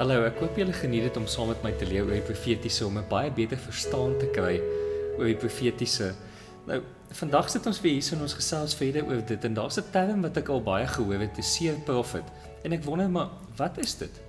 Hallo, ek hoop julle geniet dit om saam met my te leer oor die profetiese om 'n baie beter verstaan te kry oor die profetiese. Nou, vandag sit ons weer hier so en ons gesels verder oor dit en daar's 'n term wat ek al baie gehoor het, 'n seer profet. En ek wonder maar, wat is dit?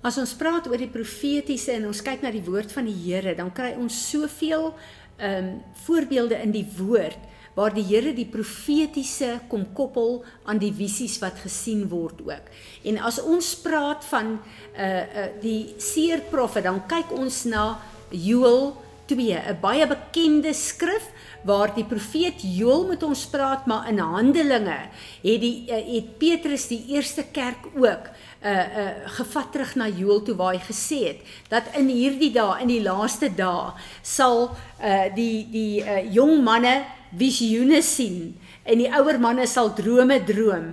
As ons praat oor die profetiese en ons kyk na die woord van die Here, dan kry ons soveel ehm um, voorbeelde in die woord waar die Here die profetiese kom koppel aan die visies wat gesien word ook. En as ons praat van uh uh die seer profet, dan kyk ons na Joël 2, 'n baie bekende skrif waar die profeet Joël met ons praat, maar in Handelinge het die uh, het Petrus die eerste kerk ook uh uh gevat terug na Joël toe waar hy gesê het dat in hierdie dae in die laaste dae sal uh die die uh jong manne visioene sien en die ouer manne sal drome droom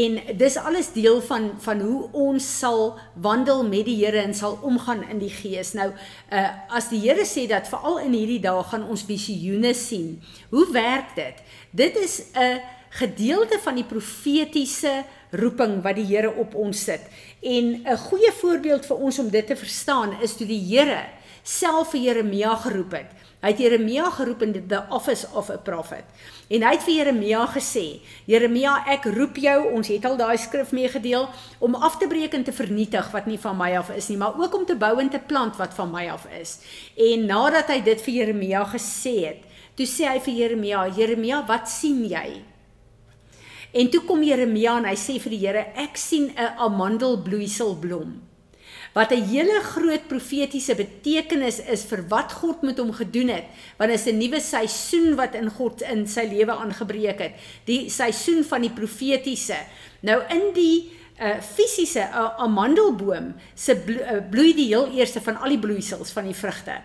en dis alles deel van van hoe ons sal wandel met die Here en sal omgaan in die gees. Nou uh as die Here sê dat veral in hierdie dae gaan ons visioene sien. Hoe werk dit? Dit is 'n gedeelte van die profetiese roeping wat die Here op ons sit. En 'n goeie voorbeeld vir ons om dit te verstaan is toe die Here self vir Jeremia geroep het. Hy het Jeremia geroep in the office of a prophet. En hy het vir Jeremia gesê: "Jeremia, ek roep jou, ons het al daai skrif meegedeel om af te breek en te vernietig wat nie van my af is nie, maar ook om te bou en te plant wat van my af is." En nadat hy dit vir Jeremia gesê het, toe sê hy vir Jeremia: "Jeremia, wat sien jy?" En toe kom Jeremia en hy sê vir die Here: "Ek sien 'n amandelbloeisel blom." Wat 'n hele groot profetiese betekenis is vir wat God met hom gedoen het, want dit is 'n nuwe seisoen wat in God in sy lewe aangebreek het, die seisoen van die profetiese. Nou in die uh fisiese uh, amandelboom se blo uh, bloei die heel eerste van al die bloeisels van die vrugte.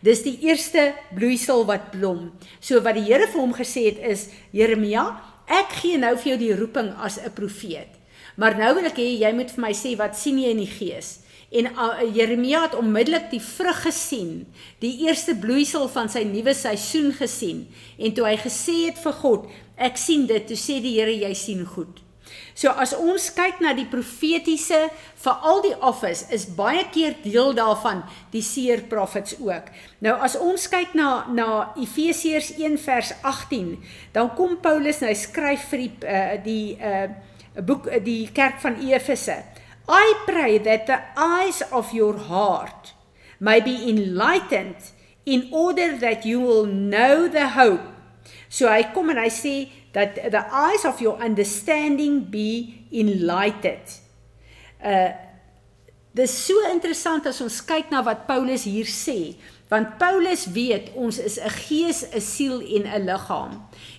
Dis die eerste bloeisel wat blom. So wat die Here vir hom gesê het is Jeremia, ek gee nou vir jou die roeping as 'n profeet. Maar nou wil ek hê jy moet vir my sê wat sien jy in die gees? En uh, Jeremia het onmiddellik die vrug gesien, die eerste bloeisel van sy nuwe seisoen gesien. En toe hy gesê het vir God, ek sien dit, toe sê die Here jy sien goed. So as ons kyk na die profetiese vir al die office is baie keer deel daarvan die seer prophets ook. Nou as ons kyk na na Efesiërs 1 vers 18, dan kom Paulus en hy skryf vir die uh, die uh boek die kerk van Efese. I pray that the eyes of your heart may be enlightened in order that you will know the hope. So hy kom en hy sê that the eyes of your understanding be enlightened. Uh dis so interessant as ons kyk na wat Paulus hier sê, want Paulus weet ons is 'n gees, 'n siel en 'n liggaam.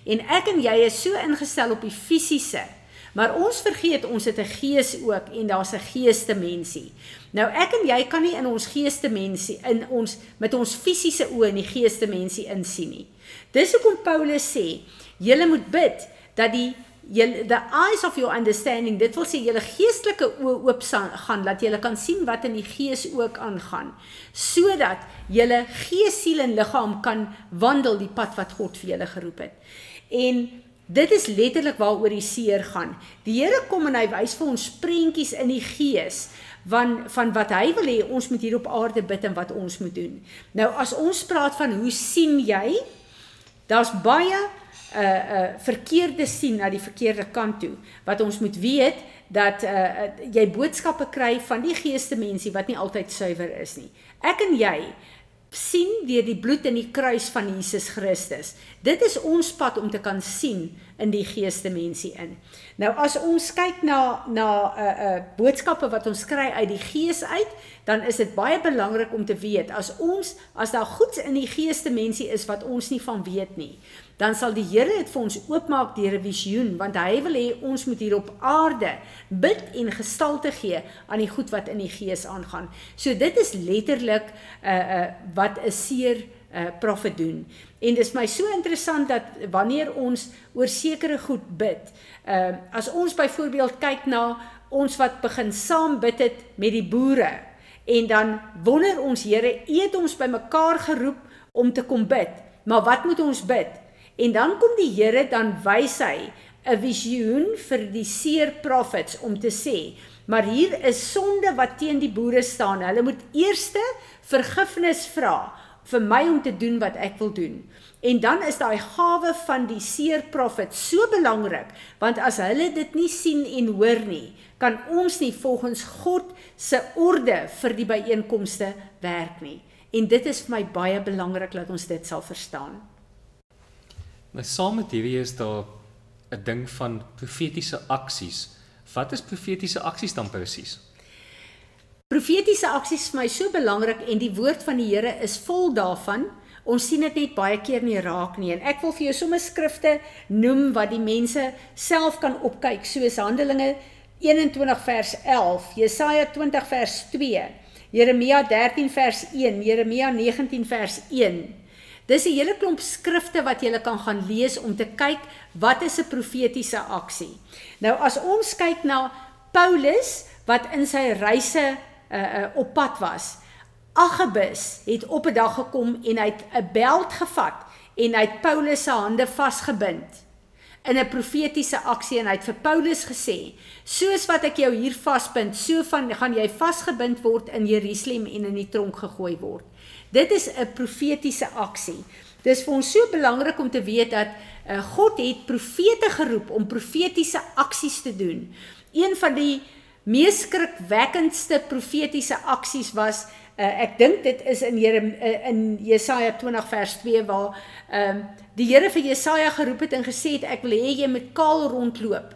En ek en jy is so ingestel op die fisiese Maar ons vergeet ons het 'n gees ook en daar's 'n geestemensie. Nou ek en jy kan nie in ons geestemensie in ons met ons fisiese oë in die geestemensie insien nie. Dis hoekom Paulus sê, julle moet bid dat die julle the eyes of your understanding, dit wil sê julle geestelike oë oop gaan dat julle kan sien wat in die gees ook aangaan, sodat julle gees, siel en liggaam kan wandel die pad wat God vir julle geroep het. En Dit is letterlik waaroor die seer gaan. Die Here kom en hy wys vir ons prentjies in die gees van van wat hy wil hê ons moet hier op aarde bid en wat ons moet doen. Nou as ons praat van hoe sien jy? Daar's baie uh uh verkeerde sien na die verkeerde kant toe. Wat ons moet weet dat uh jy boodskappe kry van die geeste mense wat nie altyd suiwer is nie. Ek en jy sien deur die bloed in die kruis van Jesus Christus. Dit is ons pad om te kan sien in die geeste mensie in. Nou as ons kyk na na 'n uh, uh, boodskappe wat ons kry uit die gees uit, dan is dit baie belangrik om te weet as ons as daar goeds in die geeste mensie is wat ons nie van weet nie, dan sal die Here dit vir ons oopmaak deur 'n visioen want hy wil hê ons moet hier op aarde bid en gestalte gee aan die goed wat in die gees aangaan. So dit is letterlik 'n uh, uh, wat 'n seer uh, profet doen. En dis my so interessant dat wanneer ons oor sekere goed bid, uh, as ons byvoorbeeld kyk na ons wat begin saam bid het met die boere en dan wonder ons Here, U het ons bymekaar geroep om te kom bid. Maar wat moet ons bid? En dan kom die Here dan wys hy 'n visioen vir die seer prophets om te sê, Maar hier is sonde wat teen die boere staan. Hulle moet eers vergifnis vra vir my om te doen wat ek wil doen. En dan is daai gawe van die seer profet so belangrik, want as hulle dit nie sien en hoor nie, kan ons nie volgens God se orde vir die byeenkomste werk nie. En dit is vir my baie belangrik dat ons dit sal verstaan. Nou saam met hierdie is daar 'n ding van profetiese aksies. Wat is profetiese aksies dan presies? Profetiese aksies is vir my so belangrik en die woord van die Here is vol daarvan. Ons sien dit net baie keer nie raak nie en ek wil vir jou sommer skrifte noem wat die mense self kan opkyk soos Handelinge 21 vers 11, Jesaja 20 vers 2, Jeremia 13 vers 1, Jeremia 19 vers 1. Dis 'n hele klomp skrifte wat jy kan gaan lees om te kyk wat is 'n profetiese aksie. Nou as ons kyk na Paulus wat in sy reise uh, uh, op pad was. Agabus het op 'n dag gekom en hy het 'n beld gevat en hy het Paulus se hande vasgebind in 'n profetiese aksie en hy het vir Paulus gesê: "Soos wat ek jou hier vasbind, so van gaan jy vasgebind word in Jerusalem en in die tronk gegooi word." Dit is 'n profetiese aksie. Dis vir ons so belangrik om te weet dat uh, God het profete geroep om profetiese aksies te doen. Een van die mees skrikwekkendste profetiese aksies was uh, ek dink dit is in Jerem, uh, in Jesaja 20 vers 2 waar ehm uh, die Here vir Jesaja geroep het en gesê het ek wil hê jy moet kaal rondloop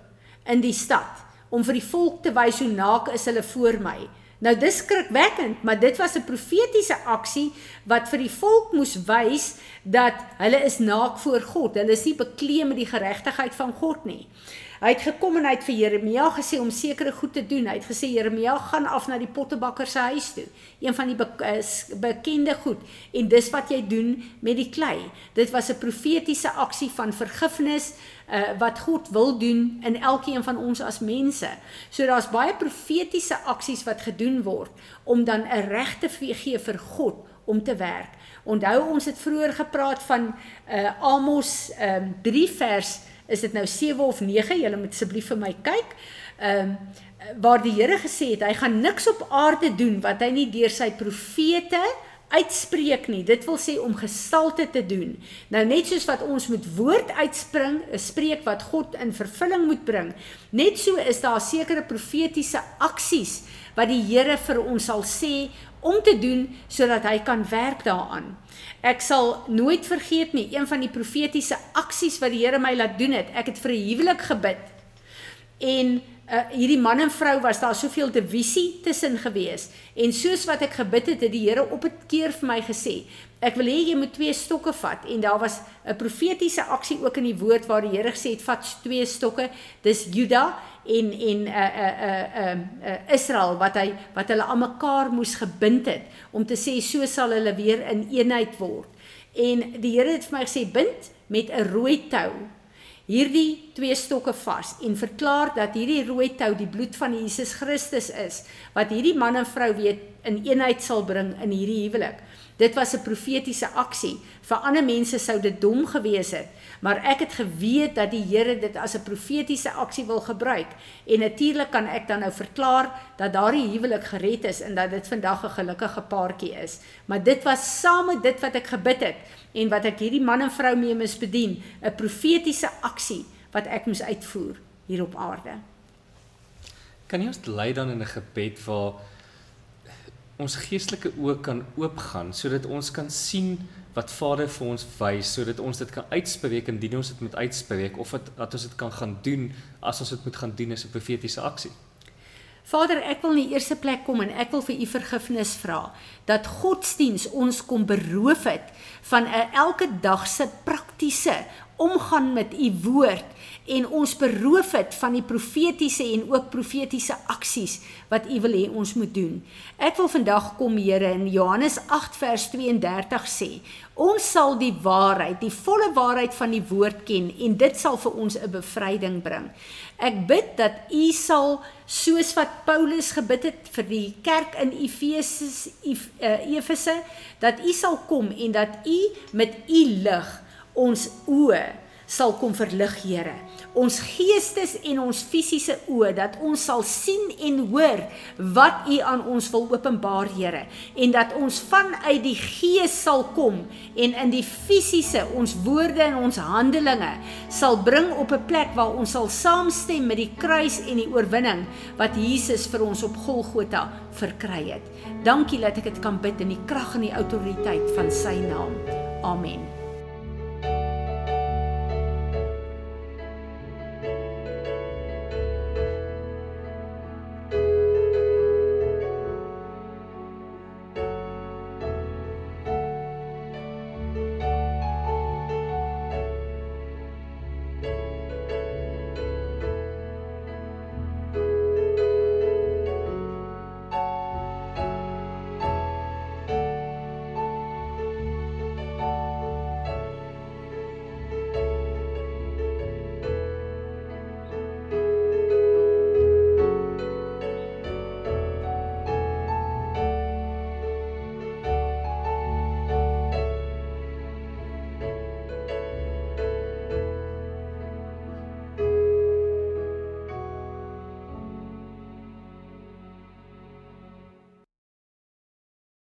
in die stad om vir die volk te wys hoe naak is hulle voor my. Nou dis skrikwekkend, maar dit was 'n profetiese aksie wat vir die volk moes wys dat hulle is naak voor God. Hulle is nie bekleed met die geregtigheid van God nie. Hy het gekom en hy het vir Jeremia gesê om sekere goed te doen. Hy het gesê Jeremia gaan af na die pottebakker se huis toe. Een van die be bekende goed en dis wat jy doen met die klei. Dit was 'n profetiese aksie van vergifnis uh, wat God wil doen in elkeen van ons as mense. So daar's baie profetiese aksies wat gedoen word om dan 'n regte gee vir God om te werk. Onthou ons het vroeër gepraat van uh, Amos um, 3 vers is dit nou 7 of 9 julle moet asseblief vir my kyk. Ehm um, waar die Here gesê het hy gaan niks op aarde doen wat hy nie deur sy profete uitspreek nie dit wil sê om gestalte te doen nou net soos wat ons met woord uitspring 'n spreek wat God in vervulling moet bring net so is daar sekere profetiese aksies wat die Here vir ons sal sê om te doen sodat hy kan werk daaraan Ek sal nooit vergeet nie een van die profetiese aksies wat die Here my laat doen het. Ek het vir 'n huwelik gebid. En uh, hierdie man en vrou was daar soveel divisie tussen gewees. En soos wat ek gebid het, het die Here op 'n keer vir my gesê, ek wil hê jy moet twee stokke vat en daar was 'n profetiese aksie ook in die woord waar die Here gesê het vat twee stokke. Dis Juda en en 'n 'n 'n 'n Israel wat hy wat hulle aan mekaar moes gebind het om te sê so sal hulle weer in eenheid word. En die Here het vir my gesê bind met 'n rooi tou hierdie twee stokke vas en verklaar dat hierdie rooi tou die bloed van Jesus Christus is wat hierdie man en vrou weer in eenheid sal bring in hierdie huwelik. Dit was 'n profetiese aksie. Vir ander mense sou dit dom gewees het, maar ek het geweet dat die Here dit as 'n profetiese aksie wil gebruik. En natuurlik kan ek dan nou verklaar dat daardie huwelik gered is en dat dit vandag 'n gelukkige paartjie is. Maar dit was saam met dit wat ek gebid het en wat ek hierdie man en vrou mee mis bedien, 'n profetiese aksie wat ek moes uitvoer hier op aarde. Kan jy ons lei dan in 'n gebed waar ons geestelike oë kan oopgaan sodat ons kan sien wat Vader vir ons wys sodat ons dit kan uitspreek indien ons dit moet uitspreek of dat dat ons dit kan gaan doen as ons dit moet gaan doen as 'n profetiese aksie. Vader, ek wil in die eerste plek kom en ek wil vir u vergifnis vra dat godsdiens ons kom beroof het van 'n elke dag se praktiese omgaan met u woord en ons beroof het van die profetiese en ook profetiese aksies wat u wil hê ons moet doen. Ek wil vandag kom Here in Johannes 8 vers 32 sê, ons sal die waarheid, die volle waarheid van die woord ken en dit sal vir ons 'n bevryding bring. Ek bid dat u sal soos wat Paulus gebid het vir die kerk in Efese eh, Efese dat u sal kom en dat u met u lig ons oë sal kom verlig, Here. Ons geestes en ons fisiese oë dat ons sal sien en hoor wat U aan ons wil openbaar, Here, en dat ons vanuit die Gees sal kom en in die fisiese ons woorde en ons handelinge sal bring op 'n plek waar ons sal saamstem met die kruis en die oorwinning wat Jesus vir ons op Golgotha verkry het. Dankie dat ek dit kan bid in die krag en die autoriteit van sy naam. Amen.